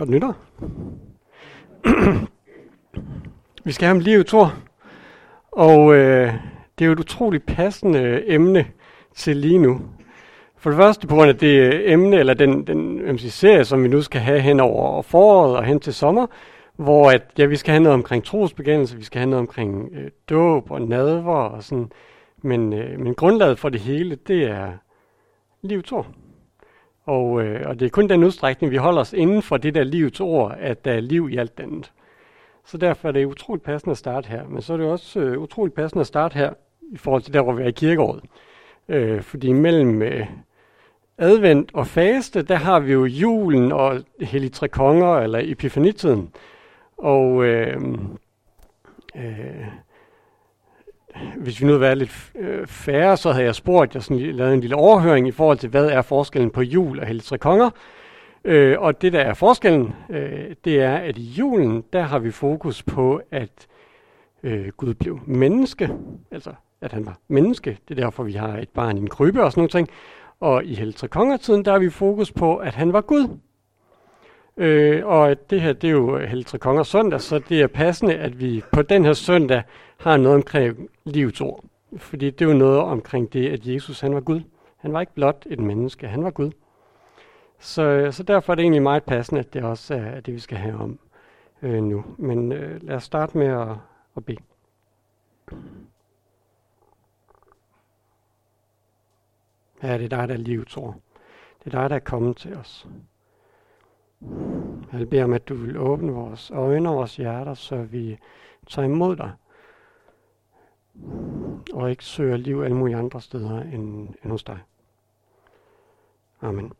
Godt nytår. Vi skal have om livet, tror Og øh, det er jo et utroligt passende øh, emne til lige nu. For det første på grund af det øh, emne, eller den, den serie, som vi nu skal have hen over foråret og hen til sommer, hvor at, ja, vi skal have noget omkring trosbegændelse, vi skal have noget omkring øh, dåb og nadver og sådan. Men, øh, men grundlaget for det hele, det er liv Thor. Og, øh, og det er kun den udstrækning, vi holder os inden for det der livets ord, at der er liv i alt andet. Så derfor er det utroligt passende at starte her. Men så er det også øh, utroligt passende at starte her i forhold til der, hvor vi er i kirkeåret. Øh, fordi mellem øh, advent og faste, der har vi jo julen og hellig tre konger, eller epifanitiden. Og øh, øh, hvis vi nu havde været lidt øh, færre, så havde jeg spurgt, jeg sådan lavet en lille overhøring i forhold til, hvad er forskellen på jul og hellig tre konger. Øh, og det, der er forskellen, øh, det er, at i julen, der har vi fokus på, at øh, Gud blev menneske, altså at han var menneske. Det er derfor, vi har et barn i en krybe og sådan noget ting. Og i Heltre Kongertiden, der har vi fokus på, at han var Gud. Øh, og det her, det er jo Heltre Kongers søndag, så det er passende, at vi på den her søndag har noget omkring livets ord. Fordi det er jo noget omkring det, at Jesus han var Gud. Han var ikke blot et menneske, han var Gud. Så, så derfor er det egentlig meget passende, at det også er det, vi skal have om øh, nu. Men øh, lad os starte med at, at bede. Ja, det er dig, der er livets ord. Det er dig, der er kommet til os. Jeg beder om, at du vil åbne vores øjne og vores hjerter, så vi tager imod dig. Og ikke søger liv alle mulige andre steder end, end hos dig. Amen.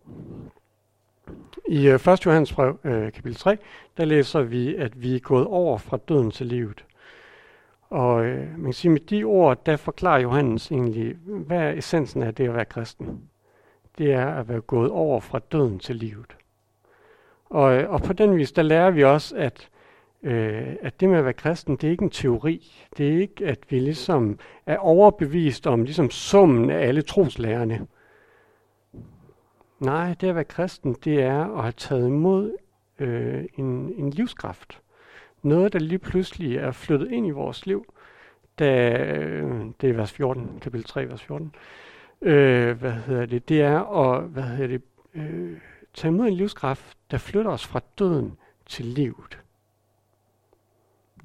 I øh, 1. Johannes brev, øh, kapitel 3, der læser vi, at vi er gået over fra døden til livet. Og øh, man kan sige, med de ord, der forklarer Johannes egentlig, hvad er essensen af det at være kristen? Det er at være gået over fra døden til livet. Og, øh, og på den vis, der lærer vi også, at, øh, at det med at være kristen, det er ikke en teori. Det er ikke, at vi ligesom er overbevist om ligesom summen af alle troslærerne. Nej, det at være kristen, det er at have taget imod øh, en, en livskraft. Noget, der lige pludselig er flyttet ind i vores liv, da, øh, det er vers 14, kapitel 3, vers 14. Øh, hvad hedder det? Det er at hvad hedder det, øh, tage imod en livskraft, der flytter os fra døden til livet.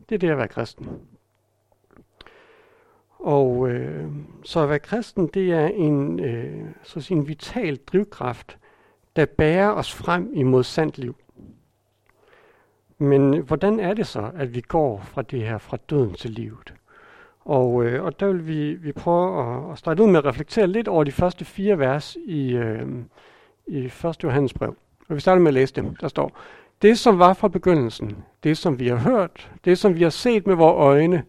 Det er det at være kristen. Og øh, så at være kristen, det er en, øh, så at sige, en vital drivkraft, der bærer os frem imod sandt liv. Men øh, hvordan er det så, at vi går fra det her, fra døden til livet? Og, øh, og der vil vi, vi prøve at, at starte ud med at reflektere lidt over de første fire vers i, øh, i 1. Johannes brev. Og vi starter med at læse dem. Der står, det som var fra begyndelsen, det som vi har hørt, det som vi har set med vores øjne,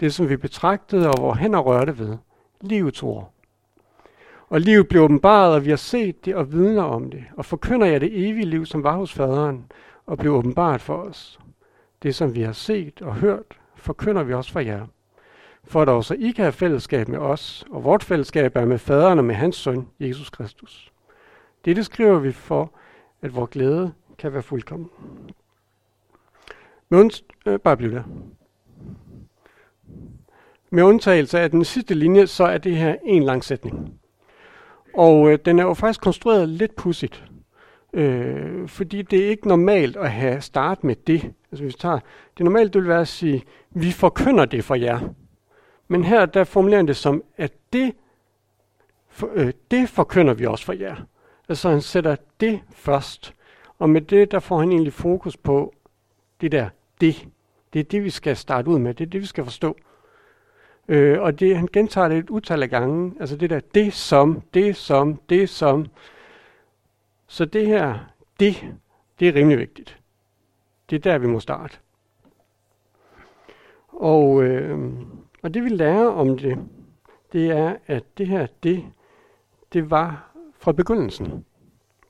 det som vi betragtede og hvor hænder rørte ved, livets ord. Og livet blev åbenbaret, og vi har set det og vidner om det, og forkynder jeg det evige liv, som var hos faderen, og blev åbenbart for os. Det, som vi har set og hørt, forkynder vi også for jer. For at også I kan have fællesskab med os, og vort fællesskab er med faderen og med hans søn, Jesus Kristus. Dette skriver vi for, at vores glæde kan være fuldkommen. Men øh, bare bliv der. Med undtagelse af den sidste linje, så er det her en lang sætning. Og øh, den er jo faktisk konstrueret lidt pudsigt. Øh, fordi det er ikke normalt at have start med det. Altså hvis vi tager, det normalt det vil være at sige, vi forkynder det for jer. Men her der formulerer det som, at det, for, øh, det forkynder vi også for jer. Altså han sætter det først. Og med det, der får han egentlig fokus på det der det. Det er det, vi skal starte ud med. Det er det, vi skal forstå. Øh, og det, han gentager det et utal af gange. Altså det der, det som, det som, det som. Så det her, det, det er rimelig vigtigt. Det er der, vi må starte. Og, øh, og det vi lærer om det, det er, at det her, det, det var fra begyndelsen.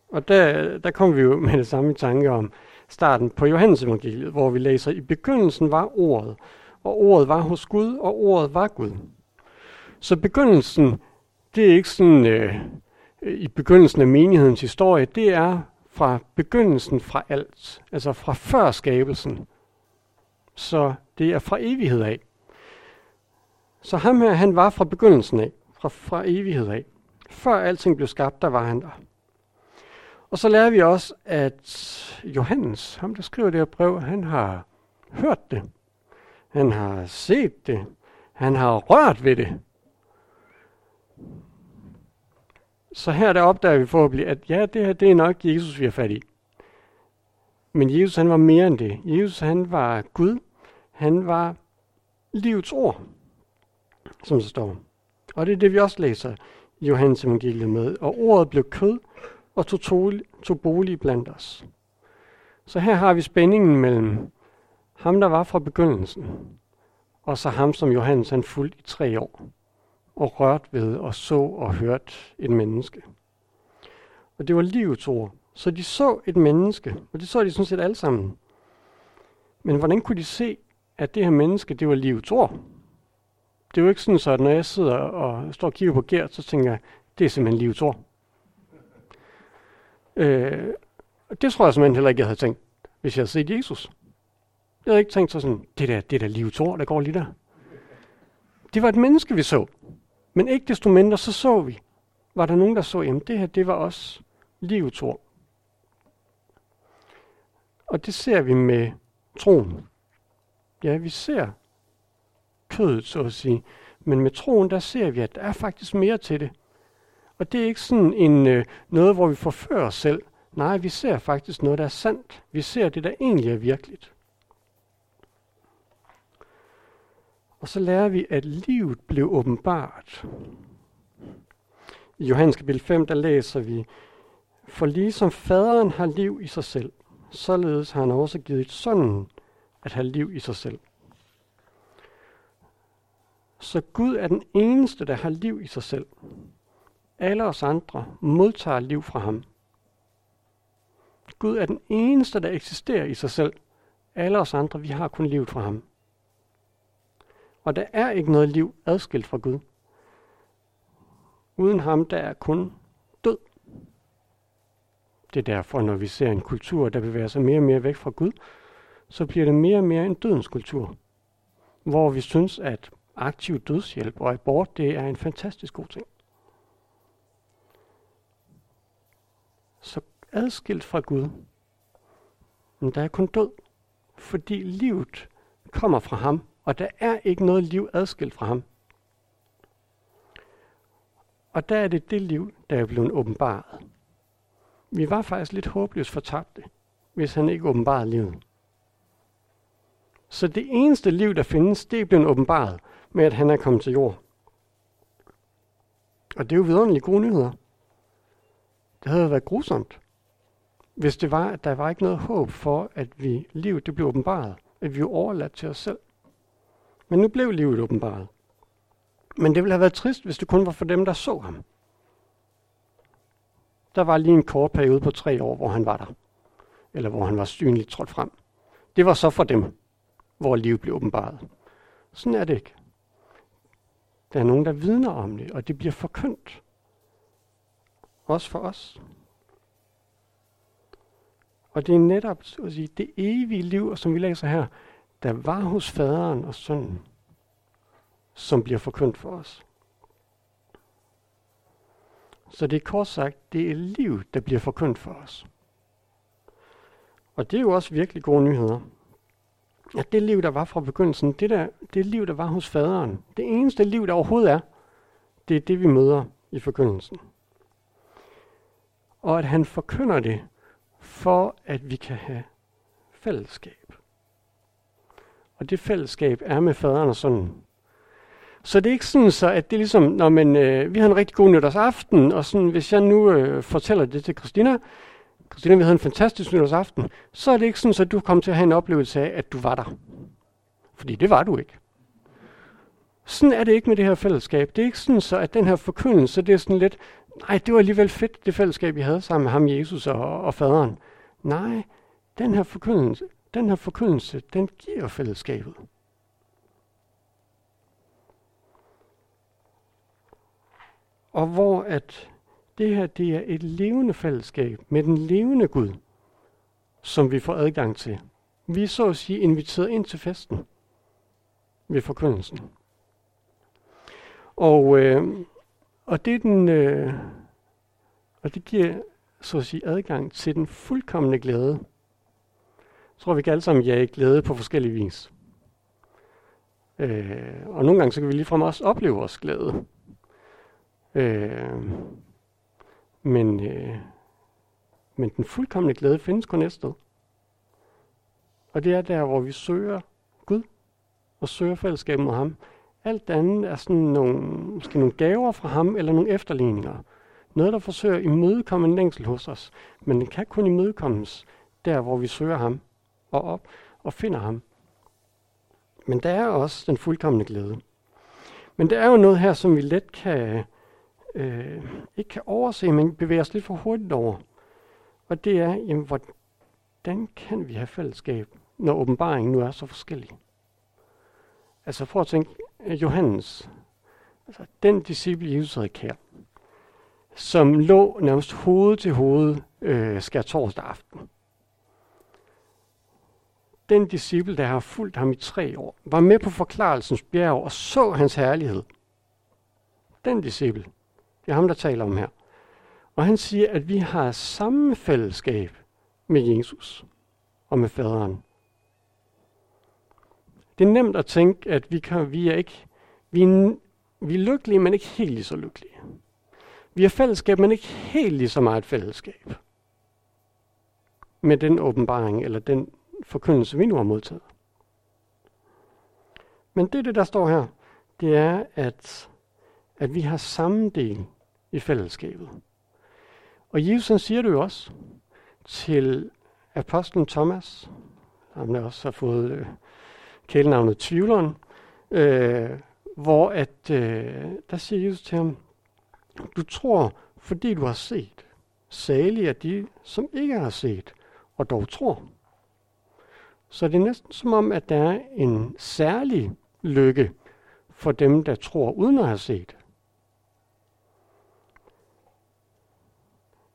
Og der, der kom vi jo med det samme tanke om starten på Johannes evangeliet, hvor vi læser, i begyndelsen var ordet, og ordet var hos Gud, og ordet var Gud. Så begyndelsen, det er ikke sådan øh, i begyndelsen af menighedens historie, det er fra begyndelsen fra alt, altså fra før skabelsen. Så det er fra evighed af. Så ham her, han var fra begyndelsen af, fra, fra evighed af. Før alting blev skabt, der var han der. Og så lærer vi også, at Johannes, ham der skriver det her brev, han har hørt det. Han har set det. Han har rørt ved det. Så her der opdager vi forhåbentlig, at ja, det her det er nok Jesus, vi har fat i. Men Jesus han var mere end det. Jesus han var Gud. Han var livets ord, som det står. Og det er det, vi også læser Johannes evangeliet med. Og ordet blev kød og tog, tog, tog bolig blandt os. Så her har vi spændingen mellem ham, der var fra begyndelsen, og så ham, som Johannes han fulgte i tre år og rørt ved og så og hørt et menneske. Og det var livets ord. Så de så et menneske, og det så de sådan set alle sammen. Men hvordan kunne de se, at det her menneske, det var livets ord? Det er jo ikke sådan, så at når jeg sidder og står og kigger på Gert, så tænker jeg, det er simpelthen livets ord. Øh, det tror jeg simpelthen heller ikke, jeg havde tænkt, hvis jeg havde set Jesus. Jeg havde ikke tænkt så sådan, det der, det der livets ord, der går lige der. Det var et menneske, vi så. Men ikke desto mindre, så så vi, var der nogen, der så, jamen det her, det var også livets ord. Og det ser vi med troen. Ja, vi ser kødet, så at sige. Men med troen, der ser vi, at der er faktisk mere til det. Og det er ikke sådan en øh, noget, hvor vi forfører os selv. Nej, vi ser faktisk noget, der er sandt. Vi ser det, der egentlig er virkeligt. Og så lærer vi, at livet blev åbenbart. I Johannes kapitel 5, der læser vi, For ligesom faderen har liv i sig selv, således har han også givet sønnen at have liv i sig selv. Så Gud er den eneste, der har liv i sig selv. Alle os andre modtager liv fra ham. Gud er den eneste, der eksisterer i sig selv. Alle os andre, vi har kun livet fra ham. Og der er ikke noget liv adskilt fra Gud. Uden ham, der er kun død. Det er derfor, når vi ser en kultur, der bevæger sig mere og mere væk fra Gud, så bliver det mere og mere en dødens kultur. Hvor vi synes, at aktiv dødshjælp og abort, det er en fantastisk god ting. Så adskilt fra Gud, men der er kun død, fordi livet kommer fra ham, og der er ikke noget liv adskilt fra ham. Og der er det det liv, der er blevet åbenbaret. Vi var faktisk lidt håbløst fortabte, hvis han ikke åbenbarede livet. Så det eneste liv, der findes, det er blevet åbenbaret med, at han er kommet til jord. Og det er jo vidunderligt gode nyheder. Det havde været grusomt, hvis det var, at der var ikke noget håb for, at vi livet det blev åbenbaret, at vi var overladt til os selv. Men nu blev livet åbenbaret. Men det ville have været trist, hvis det kun var for dem, der så ham. Der var lige en kort periode på tre år, hvor han var der. Eller hvor han var synligt trådt frem. Det var så for dem, hvor livet blev åbenbaret. Sådan er det ikke. Der er nogen, der vidner om det, og det bliver forkyndt. Også for os. Og det er netop så at sige, det evige liv, som vi læser her, der var hos faderen og sønnen, som bliver forkyndt for os. Så det er kort sagt, det er liv, der bliver forkyndt for os. Og det er jo også virkelig gode nyheder. At det liv, der var fra begyndelsen, det, der, det liv, der var hos faderen, det eneste liv, der overhovedet er, det er det, vi møder i forkyndelsen. Og at han forkynder det, for at vi kan have fællesskab. Og det fællesskab er med faderen og sønnen. Så det er ikke sådan, så at det er ligesom, når man, øh, vi har en rigtig god nytårsaften, og sådan, hvis jeg nu øh, fortæller det til Christina, Christina, vi havde en fantastisk nytårsaften, så er det ikke sådan, at du kommer til at have en oplevelse af, at du var der. Fordi det var du ikke. Sådan er det ikke med det her fællesskab. Det er ikke sådan, så at den her forkyndelse, det er sådan lidt, nej, det var alligevel fedt, det fællesskab, vi havde sammen med ham, Jesus og, og faderen. Nej, den her forkyndelse, den her forkyndelse, den giver fællesskabet. Og hvor at det her, det er et levende fællesskab med den levende Gud, som vi får adgang til. Vi er så at sige inviteret ind til festen ved forkyndelsen. Og, øh, og det er den, øh, og det giver så at sige adgang til den fuldkommende glæde. Jeg tror, vi kan alle sammen jage glæde på forskellige vis. Øh, og nogle gange så kan vi ligefrem også opleve vores glæde. Øh, men, øh, men den fuldkommende glæde findes kun et sted. Og det er der, hvor vi søger Gud og søger fællesskab med ham. Alt andet er sådan nogle, måske nogle gaver fra ham eller nogle efterligninger. Noget, der forsøger at imødekomme en længsel hos os. Men den kan kun imødekommes der, hvor vi søger ham og op og finder ham. Men der er også den fuldkommende glæde. Men der er jo noget her, som vi let kan, øh, ikke kan overse, men bevæger os lidt for hurtigt over. Og det er, jamen, hvordan kan vi have fællesskab, når åbenbaringen nu er så forskellig? Altså prøv at tænke, øh, Johannes, altså den disciple Jesus havde kær, som lå nærmest hoved til hoved øh, skær torsdag aften den disciple, der har fulgt ham i tre år, var med på forklarelsens bjerg og så hans herlighed. Den disciple, det er ham, der taler om her. Og han siger, at vi har samme fællesskab med Jesus og med faderen. Det er nemt at tænke, at vi, kan, vi er ikke vi er, vi er lykkelige, men ikke helt lige så lykkelige. Vi har fællesskab, men ikke helt lige så meget fællesskab med den åbenbaring, eller den forkyndelse, vi nu har modtaget. Men det, det der står her, det er, at, at vi har samme del i fællesskabet. Og Jesus han siger det jo også til apostlen Thomas, han der også har fået øh, kælenavnet Tvivleren, øh, hvor at, øh, der siger Jesus til ham, du tror, fordi du har set. Salige er de, som ikke har set, og dog tror. Så det er næsten som om, at der er en særlig lykke for dem, der tror uden at have set.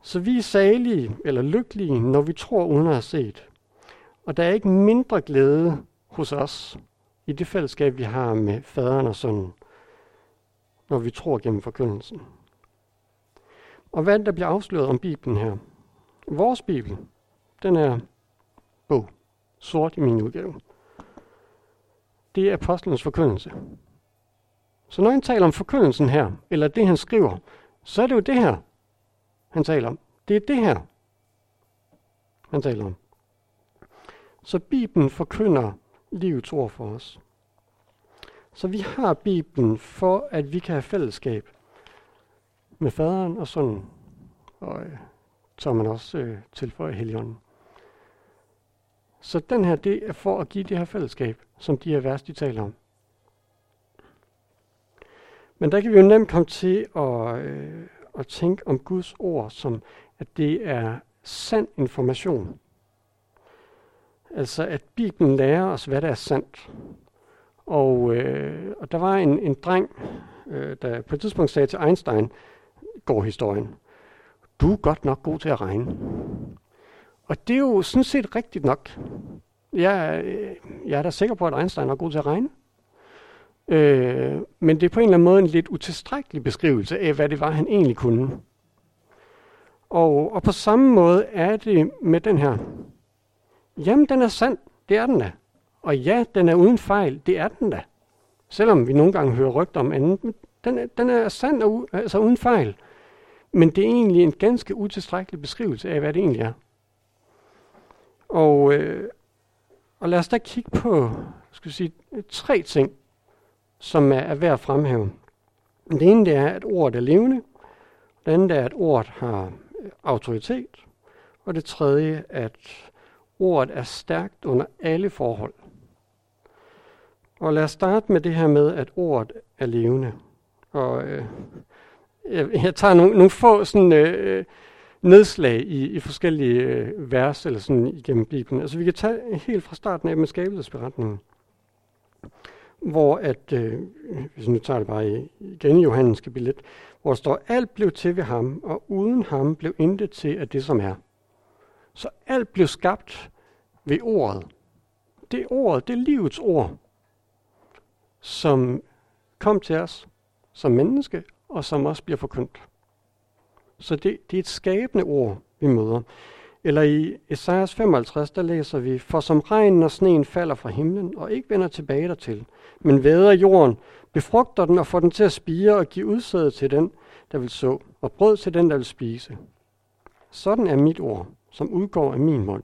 Så vi er salige eller lykkelige, når vi tror uden at have set. Og der er ikke mindre glæde hos os i det fællesskab, vi har med faderen og sønnen, når vi tror gennem forkyndelsen. Og hvad der bliver afsløret om Bibelen her? Vores Bibel, den er bog sort i min udgave. Det er apostlenes forkyndelse. Så når han taler om forkyndelsen her, eller det han skriver, så er det jo det her, han taler om. Det er det her, han taler om. Så Bibelen forkynder livets ord for os. Så vi har Bibelen for, at vi kan have fællesskab med faderen og sønnen. Og øh, så man også øh, tilføjer heligånden. Så den her, det er for at give det her fællesskab, som de her vers, de taler om. Men der kan vi jo nemt komme til at, øh, at tænke om Guds ord som, at det er sand information. Altså at Bibelen lærer os, hvad der er sandt. Og, øh, og der var en, en dreng, øh, der på et tidspunkt sagde til Einstein, går historien, du er godt nok god til at regne. Og det er jo sådan set rigtigt nok. Jeg, øh, jeg er da sikker på, at Einstein er god til at regne. Øh, men det er på en eller anden måde en lidt utilstrækkelig beskrivelse af, hvad det var, han egentlig kunne. Og, og på samme måde er det med den her. Jamen, den er sand. Det er den da. Og ja, den er uden fejl. Det er den da. Selvom vi nogle gange hører rygter om anden. Men den, er, den er sand og altså uden fejl. Men det er egentlig en ganske utilstrækkelig beskrivelse af, hvad det egentlig er. Og, øh, og lad os da kigge på skal sige, tre ting, som er, værd at fremhæve. Det ene det er, at ordet er levende. Det andet er, at ordet har øh, autoritet. Og det tredje, at ordet er stærkt under alle forhold. Og lad os starte med det her med, at ordet er levende. Og øh, jeg, jeg tager nogle, nogle få sådan, øh, nedslag i, i forskellige øh, vers eller sådan igennem Bibelen. Altså vi kan tage helt fra starten af med skabelsesberetningen, hvor at, øh, hvis nu tager det bare igen i Johannes kapitel 1, hvor der står, alt blev til ved ham, og uden ham blev intet til af det, som er. Så alt blev skabt ved ordet. Det er ordet, det er livets ord, som kom til os som menneske, og som også bliver forkyndt. Så det, det er et skabende ord, vi møder. Eller i Esajas 55, der læser vi, For som regnen og sneen falder fra himlen og ikke vender tilbage dertil, men væder jorden, befrugter den og får den til at spire og give udsæde til den, der vil så, og brød til den, der vil spise. Sådan er mit ord, som udgår af min mund.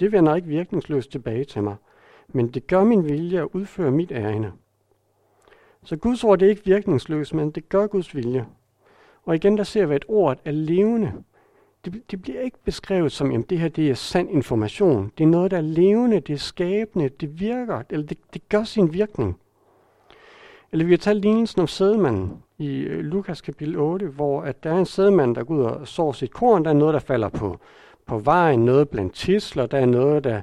Det vender ikke virkningsløst tilbage til mig, men det gør min vilje at udføre mit ærende. Så Guds ord det er ikke virkningsløst, men det gør Guds vilje. Og igen der ser vi, at ordet er levende. Det, det bliver ikke beskrevet som, at det her det er sand information. Det er noget, der er levende, det er skabende, det virker, eller det, det gør sin virkning. Eller vi har talt lignelsen om sædemanden i øh, Lukas kapitel 8, hvor at der er en sædemand, der går ud og sår sit korn. Der er noget, der falder på, på vejen, noget blandt tisler, der er noget, der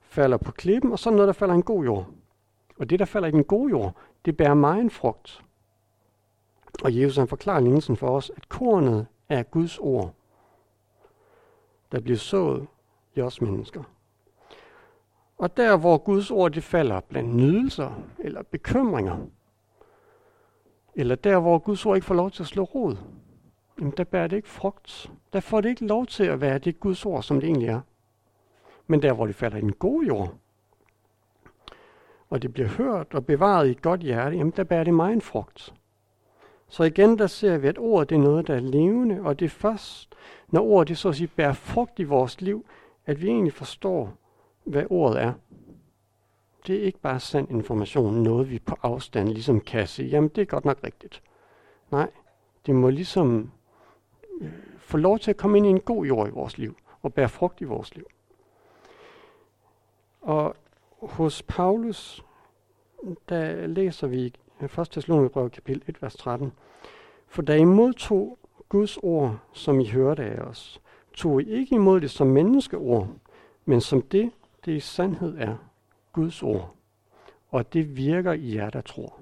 falder på klippen, og så noget, der falder i en god jord. Og det, der falder i den gode jord, det bærer mig en frugt. Og Jesus han forklarer lignelsen for os, at kornet er Guds ord, der bliver sået i os mennesker. Og der, hvor Guds ord det falder blandt nydelser eller bekymringer, eller der, hvor Guds ord ikke får lov til at slå rod, jamen der bærer det ikke frugt. Der får det ikke lov til at være det Guds ord, som det egentlig er. Men der, hvor det falder i den gode jord, og det bliver hørt og bevaret i et godt hjerte, jamen der bærer det meget en frugt. Så igen, der ser vi, at ordet det er noget, der er levende, og det er først, når ordet det så at sige bærer frugt i vores liv, at vi egentlig forstår, hvad ordet er. Det er ikke bare sand information, noget vi på afstand ligesom kan sige, jamen det er godt nok rigtigt. Nej, det må ligesom øh, få lov til at komme ind i en god jord i vores liv, og bære frugt i vores liv. Og hos Paulus, der læser vi 1. Thessalonikerbrev kapitel 1, vers 13. For da I modtog Guds ord, som I hørte af os, tog I ikke imod det som menneskeord, men som det, det i sandhed er, Guds ord. Og det virker i jer, der tror.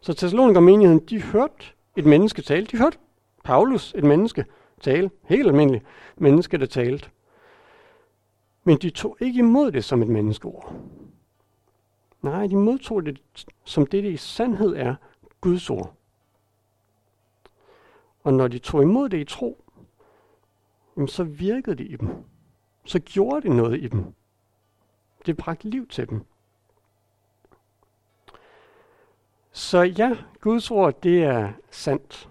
Så Thessaloniker menigheden, de hørte et menneske tale. De hørte Paulus, et menneske, tale. Helt almindeligt menneske, der talte. Men de tog ikke imod det som et menneskeord. Nej, de modtog det som det, det i sandhed er, Guds ord. Og når de tog imod det i tro, så virkede det i dem. Så gjorde det noget i dem. Det bragte liv til dem. Så ja, Guds ord, det er sandt.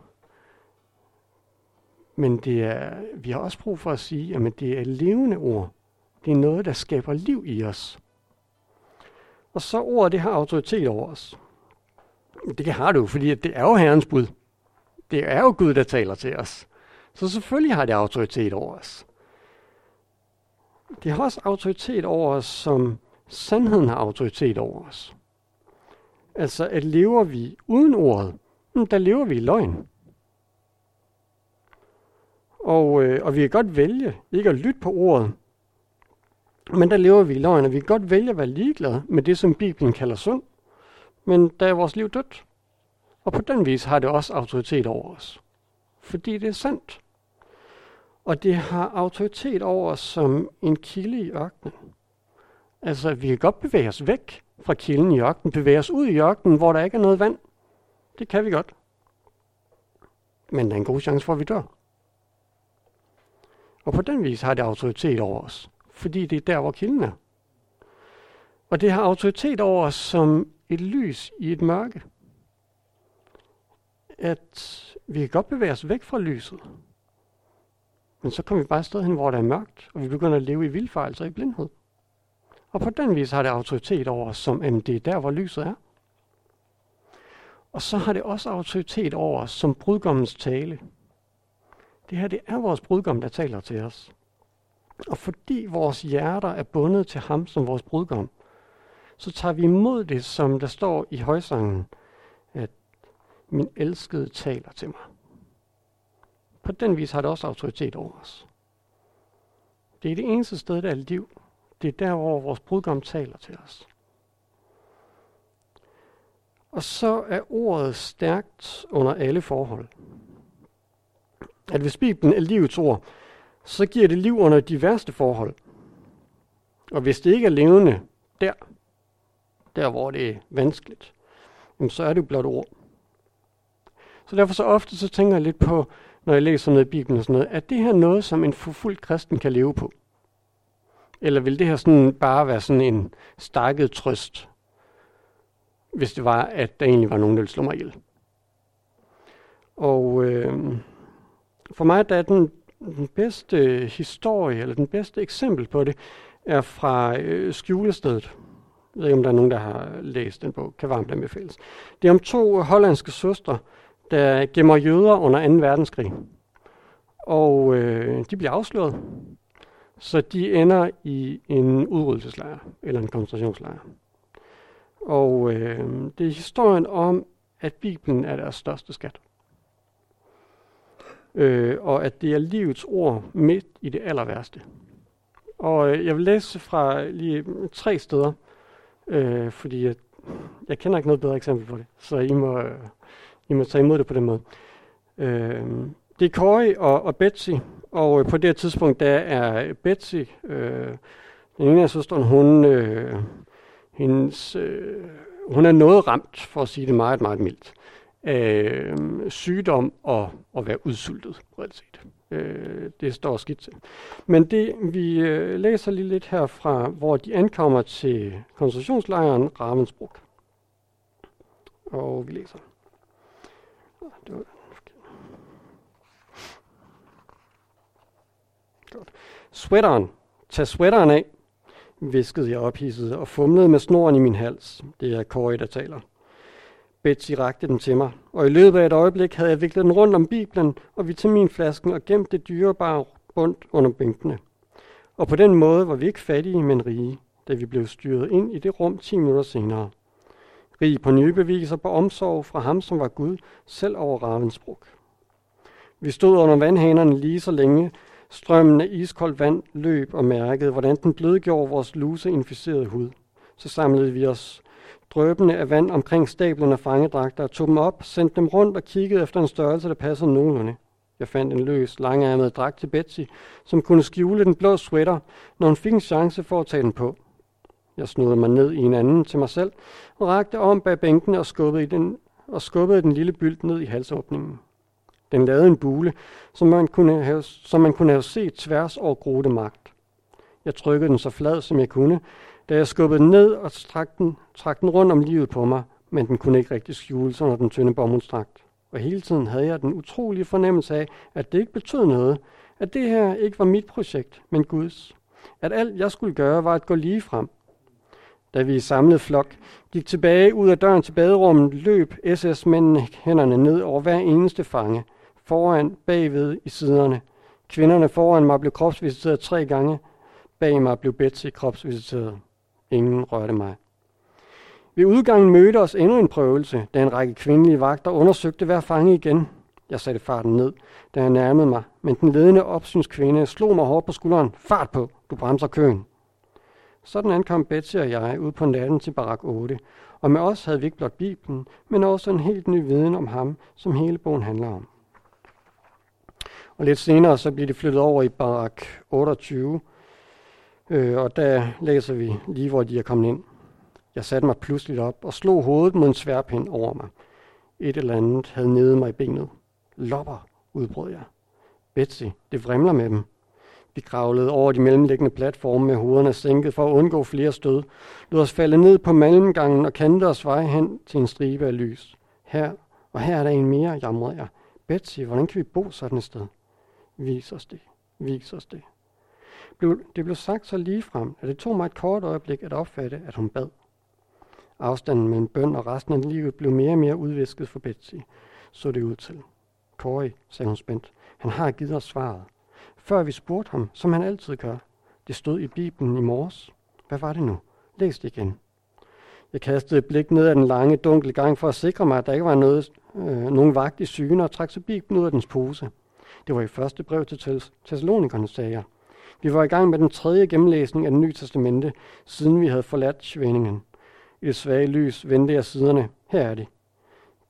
Men det er, vi har også brug for at sige, at det er levende ord. Det er noget, der skaber liv i os. Og så ordet, det har autoritet over os. Det har du, fordi det er jo Herrens bud. Det er jo Gud, der taler til os. Så selvfølgelig har det autoritet over os. Det har også autoritet over os, som sandheden har autoritet over os. Altså, at lever vi uden ordet, hmm, der lever vi i løgn. Og, øh, og vi kan godt vælge ikke at lytte på ordet, men der lever vi i løgn, og vi kan godt vælge at være ligeglade med det, som Bibelen kalder synd. Men der er vores liv dødt. Og på den vis har det også autoritet over os. Fordi det er sandt. Og det har autoritet over os som en kilde i ørkenen. Altså, vi kan godt bevæge os væk fra kilden i ørkenen, bevæge os ud i ørkenen, hvor der ikke er noget vand. Det kan vi godt. Men der er en god chance for, at vi dør. Og på den vis har det autoritet over os fordi det er der, hvor kilden er. Og det har autoritet over os som et lys i et mørke. At vi kan godt bevæge os væk fra lyset. Men så kommer vi bare et sted hen, hvor der er mørkt, og vi begynder at leve i vildfarelser i blindhed. Og på den vis har det autoritet over os, som at det er der, hvor lyset er. Og så har det også autoritet over os som brudgommens tale. Det her, det er vores brudgom, der taler til os. Og fordi vores hjerter er bundet til ham som vores brudgom, så tager vi imod det, som der står i højsangen, at min elskede taler til mig. På den vis har det også autoritet over os. Det er det eneste sted, der er liv. Det er der, hvor vores brudgom taler til os. Og så er ordet stærkt under alle forhold. At hvis Bibelen er livets ord, så giver det liv under de værste forhold. Og hvis det ikke er levende der, der hvor det er vanskeligt, så er det jo blot ord. Så derfor så ofte så tænker jeg lidt på, når jeg læser noget i Bibelen og sådan noget, er det her noget, som en forfulgt kristen kan leve på? Eller vil det her sådan bare være sådan en stakket trøst, hvis det var, at der egentlig var nogen, der ville slå mig ihjel? Og øh, for mig der er den, den bedste historie, eller den bedste eksempel på det, er fra øh, Skjulestedet. Jeg ved ikke, om der er nogen, der har læst den bog. Kan varmt anbefales. Det er om to hollandske søstre, der gemmer jøder under 2. verdenskrig. Og øh, de bliver afsløret. Så de ender i en udryddelseslejr, eller en koncentrationslejr. Og øh, det er historien om, at Bibelen er deres største skat. Øh, og at det er livets ord midt i det aller værste. Og øh, jeg vil læse fra lige mm, tre steder, øh, fordi jeg, jeg kender ikke noget bedre eksempel på det, så I må, øh, I må tage imod det på den måde. Øh, det er Corey og, og Betsy, og øh, på det her tidspunkt, der er Betsy, øh, den ene af søsteren, hun, øh, hendes, øh, hun er noget ramt, for at sige det meget, meget mildt, øh, sygdom og at være udsultet, reelt set. Øh, det står skidt til. Men det, vi øh, læser lige lidt herfra, hvor de ankommer til koncentrationslejren Ravensbrück. Og vi læser. Det var Godt. Sweateren. Tag sweateren af, viskede jeg ophidset og fumlede med snoren i min hals. Det er Corey, der taler. Betsy rakte den til mig, og i løbet af et øjeblik havde jeg viklet den rundt om Bibelen og vitaminflasken og gemt det dyrebare bundt under bænkene. Og på den måde var vi ikke fattige, men rige, da vi blev styret ind i det rum 10 minutter senere. Rig på nye beviser på omsorg fra ham, som var Gud, selv over Ravensbrug. Vi stod under vandhanerne lige så længe, strømmen af iskoldt vand løb og mærkede, hvordan den blødgjorde vores luseinficerede hud. Så samlede vi os drøbende af vand omkring stablerne af fangedragter, tog dem op, sendte dem rundt og kiggede efter en størrelse, der passede nogenlunde. Jeg fandt en løs, langærmet dragt til Betsy, som kunne skjule den blå sweater, når hun fik en chance for at tage den på. Jeg snodede mig ned i en anden til mig selv og rakte om bag bænken og skubbede, i den, og skubbede den lille bylt ned i halsåbningen. Den lavede en bule, som man kunne have, som man kunne have set tværs over grote magt. Jeg trykkede den så flad, som jeg kunne, da jeg skubbede den ned og trak den, trak den rundt om livet på mig, men den kunne ikke rigtig skjule sig under den tynde bomuldstragt. Og hele tiden havde jeg den utrolige fornemmelse af, at det ikke betød noget, at det her ikke var mit projekt, men Guds. At alt jeg skulle gøre var at gå lige frem. Da vi i samlet flok gik tilbage ud af døren til baderummet, løb SS-mændene hænderne ned over hver eneste fange, foran, bagved, i siderne. Kvinderne foran mig blev kropsvisiteret tre gange, bag mig blev Betsy kropsvisiteret. Ingen rørte mig. Ved udgangen mødte os endnu en prøvelse, da en række kvindelige vagter undersøgte hver fange igen. Jeg satte farten ned, da jeg nærmede mig, men den ledende opsynskvinde slog mig hårdt på skulderen. Fart på, du bremser køen. Sådan ankom Betsy og jeg ud på natten til barak 8, og med os havde vi ikke blot Bibelen, men også en helt ny viden om ham, som hele bogen handler om. Og lidt senere så bliver det flyttet over i barak 28, øh, og der læser vi lige, hvor de er kommet ind. Jeg satte mig pludselig op og slog hovedet mod en sværpind over mig. Et eller andet havde nede mig i benet. Lopper, udbrød jeg. Betsy, det vrimler med dem. Vi kravlede over de mellemliggende platforme med hovederne sænket for at undgå flere stød. Lod os falde ned på malmgangen og kantede os vej hen til en stribe af lys. Her og her er der en mere, jamrede jeg. Betsy, hvordan kan vi bo sådan et sted? Vis os det. Vis os det. Det blev sagt så ligefrem, at det tog mig et kort øjeblik at opfatte, at hun bad. Afstanden mellem bøn og resten af livet blev mere og mere udvisket for Betsy, så det ud til. Corey, sagde hun spændt, han har givet os svaret. Før vi spurgte ham, som han altid gør. Det stod i Bibelen i morges. Hvad var det nu? Læs det igen. Jeg kastede et blik ned ad den lange, dunkle gang for at sikre mig, at der ikke var noget, øh, nogen vagt i syne, og trak så Bibelen ud af dens pose. Det var i første brev til Thessalonikerne, sagde jeg. Vi var i gang med den tredje gennemlæsning af den nye testamente, siden vi havde forladt Schweningen. I det svage lys vendte jeg siderne. Her er det.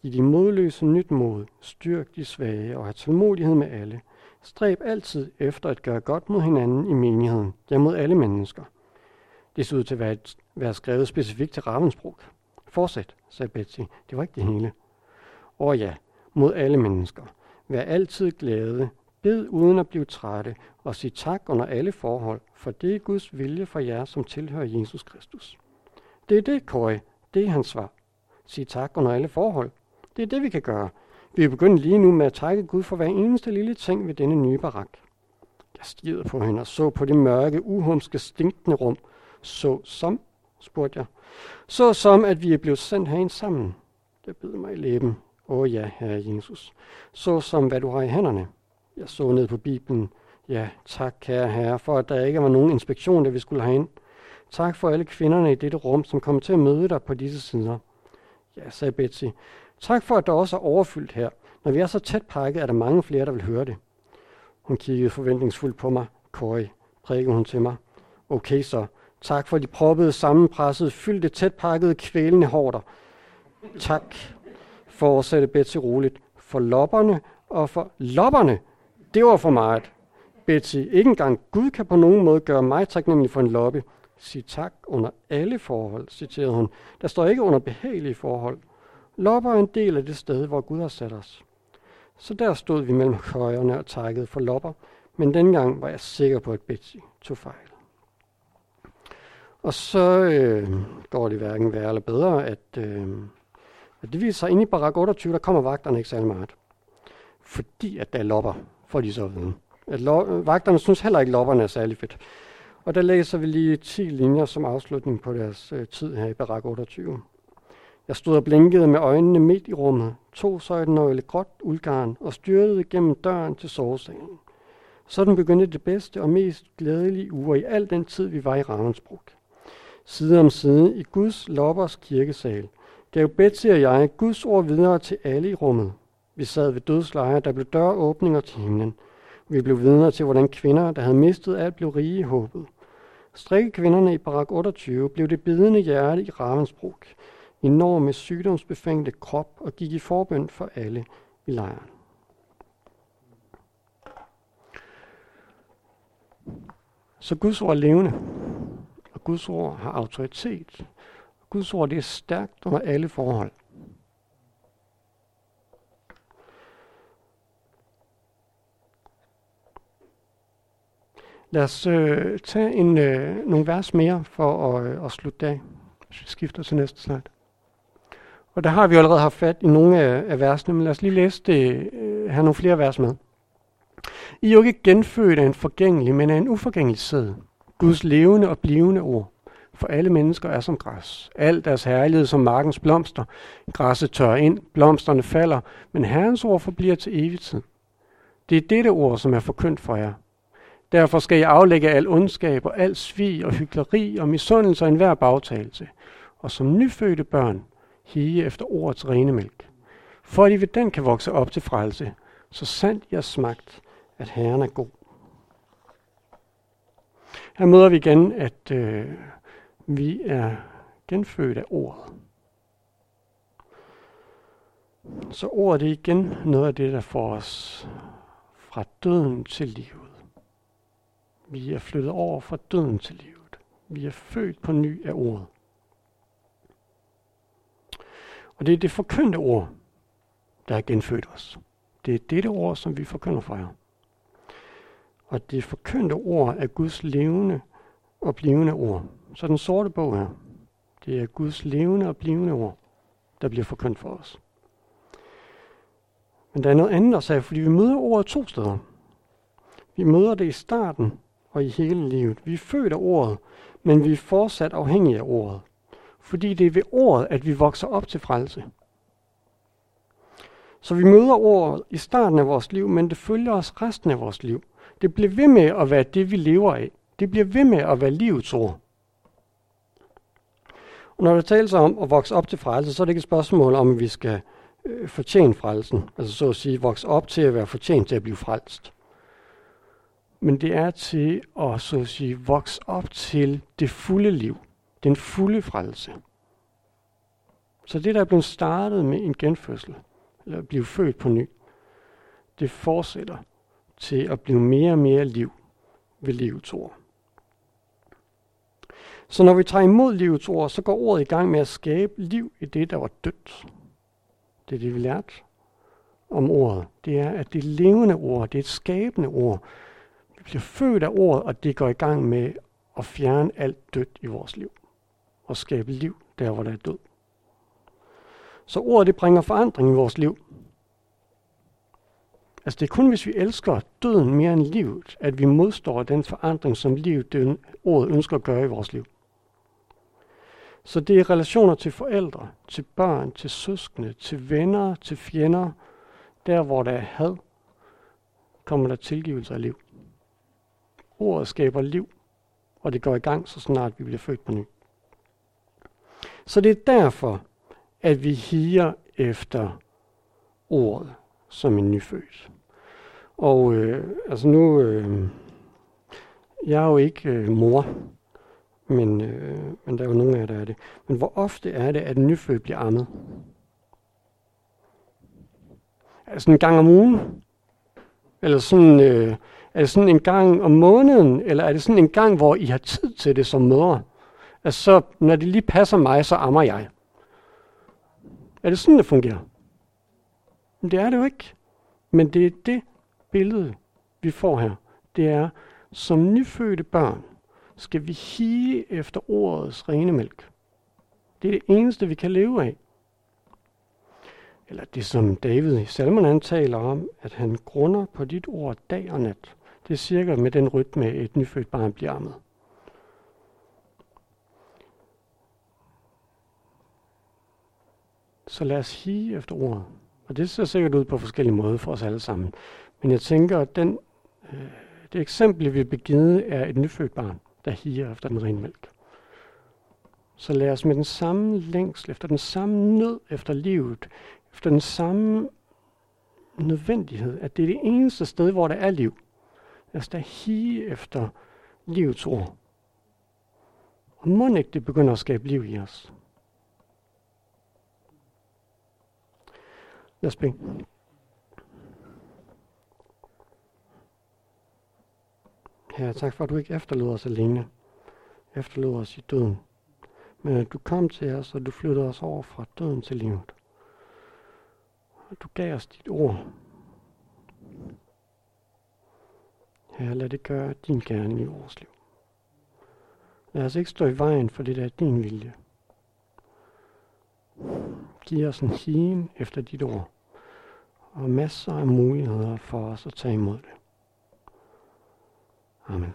Giv de modløse nyt mod. Styrk de svage og have tålmodighed med alle. Stræb altid efter at gøre godt mod hinanden i menigheden, ja mod alle mennesker. Det så ud til at være, være skrevet specifikt til Ravensbrug. Fortsæt, sagde Betsy. Det var ikke det hele. Og ja, mod alle mennesker. Vær altid glade, bed uden at blive trætte, og sig tak under alle forhold, for det er Guds vilje for jer, som tilhører Jesus Kristus. Det er det, Kåre. Det er hans svar. Sig tak under alle forhold. Det er det, vi kan gøre. Vi er begyndt lige nu med at takke Gud for hver eneste lille ting ved denne nye barak. Jeg stirrede på hende og så på det mørke, uhumske, stinkende rum. Så som, spurgte jeg. Så som, at vi er blevet sendt herind sammen. Det bed mig i læben. Åh ja, herre Jesus. Så som, hvad du har i hænderne. Jeg så ned på Bibelen. Ja, tak, kære herre, for at der ikke var nogen inspektion, der vi skulle have ind. Tak for alle kvinderne i dette rum, som kom til at møde dig på disse sider. Ja, sagde Betsy. Tak for, at der også er overfyldt her. Når vi er så tæt pakket, er der mange flere, der vil høre det. Hun kiggede forventningsfuldt på mig. Corey, prikkede hun til mig. Okay så. Tak for de proppede, sammenpressede, fyldte, tæt pakkede, kvælende hårder. Tak, fortsatte Betsy roligt. For lopperne og for lopperne. Det var for meget. Betsy, ikke engang Gud kan på nogen måde gøre mig taknemmelig for en loppe. Sig tak under alle forhold, citerede hun. Der står ikke under behagelige forhold. Lopper er en del af det sted, hvor Gud har sat os. Så der stod vi mellem køjerne og takkede for lopper, men dengang var jeg sikker på, at Betsy tog fejl. Og så øh, går det hverken værre eller bedre, at, øh, at det viser sig inde i barak 28, der kommer vagterne ikke særlig meget. Fordi at der er lopper, får de så at vide. At lo- vagterne synes heller ikke, at lopperne er særlig fedt. Og der læser vi lige 10 linjer som afslutning på deres øh, tid her i barak 28. Jeg stod og blinkede med øjnene midt i rummet, to nøgle gråt uldgarn og styrtede gennem døren til sovesalen. Sådan begyndte det bedste og mest glædelige uger i al den tid, vi var i Ravensbrug. Side om side i Guds loppers kirkesal gav Betsy og jeg Guds ord videre til alle i rummet. Vi sad ved dødsleje, der blev døråbninger til himlen. Vi blev vidner til, hvordan kvinder, der havde mistet alt, blev rige i håbet. Strikkekvinderne i barak 28 blev det bidende hjerte i Ravensbrug enorme sygdomsbefængte krop og gik i forbøn for alle i lejren. Så Guds ord er levende, og Guds ord har autoritet. Guds ord det er stærkt under alle forhold. Lad os øh, tage en, øh, nogle vers mere for at, øh, at slutte af, hvis vi skifter til næste slide. Og der har vi allerede haft fat i nogle af, af versene, men lad os lige læse det, øh, have nogle flere vers med. I er jo ikke genfødt af en forgængelig, men af en uforgængelig sæd. Guds levende og blivende ord. For alle mennesker er som græs. Al deres herlighed som markens blomster. Græsset tørrer ind, blomsterne falder, men Herrens ord forbliver til evig tid. Det er dette ord, som er forkyndt for jer. Derfor skal I aflægge al ondskab og al svig og hykleri og misundelse og enhver bagtagelse. Og som nyfødte børn, hige efter ordets rene mælk. For at I ved den kan vokse op til frelse, så sandt jeg smagt, at Herren er god. Her møder vi igen, at øh, vi er genfødt af ordet. Så ordet er igen noget af det, der får os fra døden til livet. Vi er flyttet over fra døden til livet. Vi er født på ny af ordet. Og det er det forkyndte ord, der har genfødt os. Det er dette ord, som vi forkynder for jer. Og det forkyndte ord er Guds levende og blivende ord. Så den sorte bog her, det er Guds levende og blivende ord, der bliver forkyndt for os. Men der er noget andet også her, fordi vi møder ordet to steder. Vi møder det i starten og i hele livet. Vi er født af ordet, men vi er fortsat afhængige af ordet fordi det er ved ordet, at vi vokser op til frelse. Så vi møder ordet i starten af vores liv, men det følger os resten af vores liv. Det bliver ved med at være det, vi lever af. Det bliver ved med at være livets ord. Og når der tales om at vokse op til frelse, så er det ikke et spørgsmål om, at vi skal øh, fortjene frelsen. Altså så at sige, vokse op til at være fortjent til at blive frelst. Men det er til at, så at sige, vokse op til det fulde liv den fulde frelse. Så det, der er blevet startet med en genfødsel, eller at blive født på ny, det fortsætter til at blive mere og mere liv ved livets ord. Så når vi tager imod livets ord, så går ordet i gang med at skabe liv i det, der var dødt. Det er det, vi lærte om ordet. Det er, at det levende ord, det er et skabende ord. Bliver født af ordet, og det går i gang med at fjerne alt dødt i vores liv. Og skabe liv der, hvor der er død. Så ordet det bringer forandring i vores liv. Altså det er kun, hvis vi elsker døden mere end livet, at vi modstår den forandring, som livet, det ordet ønsker at gøre i vores liv. Så det er relationer til forældre, til børn, til søskende, til venner, til fjender. Der, hvor der er had, kommer der tilgivelse af liv. Ordet skaber liv, og det går i gang, så snart vi bliver født på ny. Så det er derfor, at vi higer efter ordet som en nyfødt. Og øh, altså nu, øh, jeg er jo ikke øh, mor, men, øh, men der er jo nogle af jer, der er det. Men hvor ofte er det, at en nyfødt bliver ammet? Er det en gang om ugen? Eller sådan, øh, er det sådan en gang om måneden? Eller er det sådan en gang, hvor I har tid til det som mødre? Altså, så, når det lige passer mig, så ammer jeg. Er det sådan, det fungerer? Men det er det jo ikke. Men det er det billede, vi får her. Det er, som nyfødte børn, skal vi hige efter ordets rene mælk. Det er det eneste, vi kan leve af. Eller det, som David i salmerne taler om, at han grunder på dit ord dag og nat. Det er cirka med den rytme, et nyfødt barn bliver ammet. Så lad os hige efter ordet. Og det ser sikkert ud på forskellige måder for os alle sammen. Men jeg tænker, at den, øh, det eksempel, vi begivet, er et nyfødt barn der higer efter den rene mælk. Så lad os med den samme længsel, efter den samme nød efter livet, efter den samme nødvendighed, at det er det eneste sted, hvor der er liv. Lad os da hige efter livets ord. Og må ikke det begynder at skabe liv i os. Lad os bede. Herre, tak for, at du ikke efterlod os alene. Efterlod os i døden. Men at du kom til os, og du flyttede os over fra døden til livet. Og du gav os dit ord. Herre, lad det gøre din gerning i vores liv. Lad os ikke stå i vejen for det, der er din vilje. Giv os en higen efter dit ord, og masser af muligheder for os at tage imod det. Amen.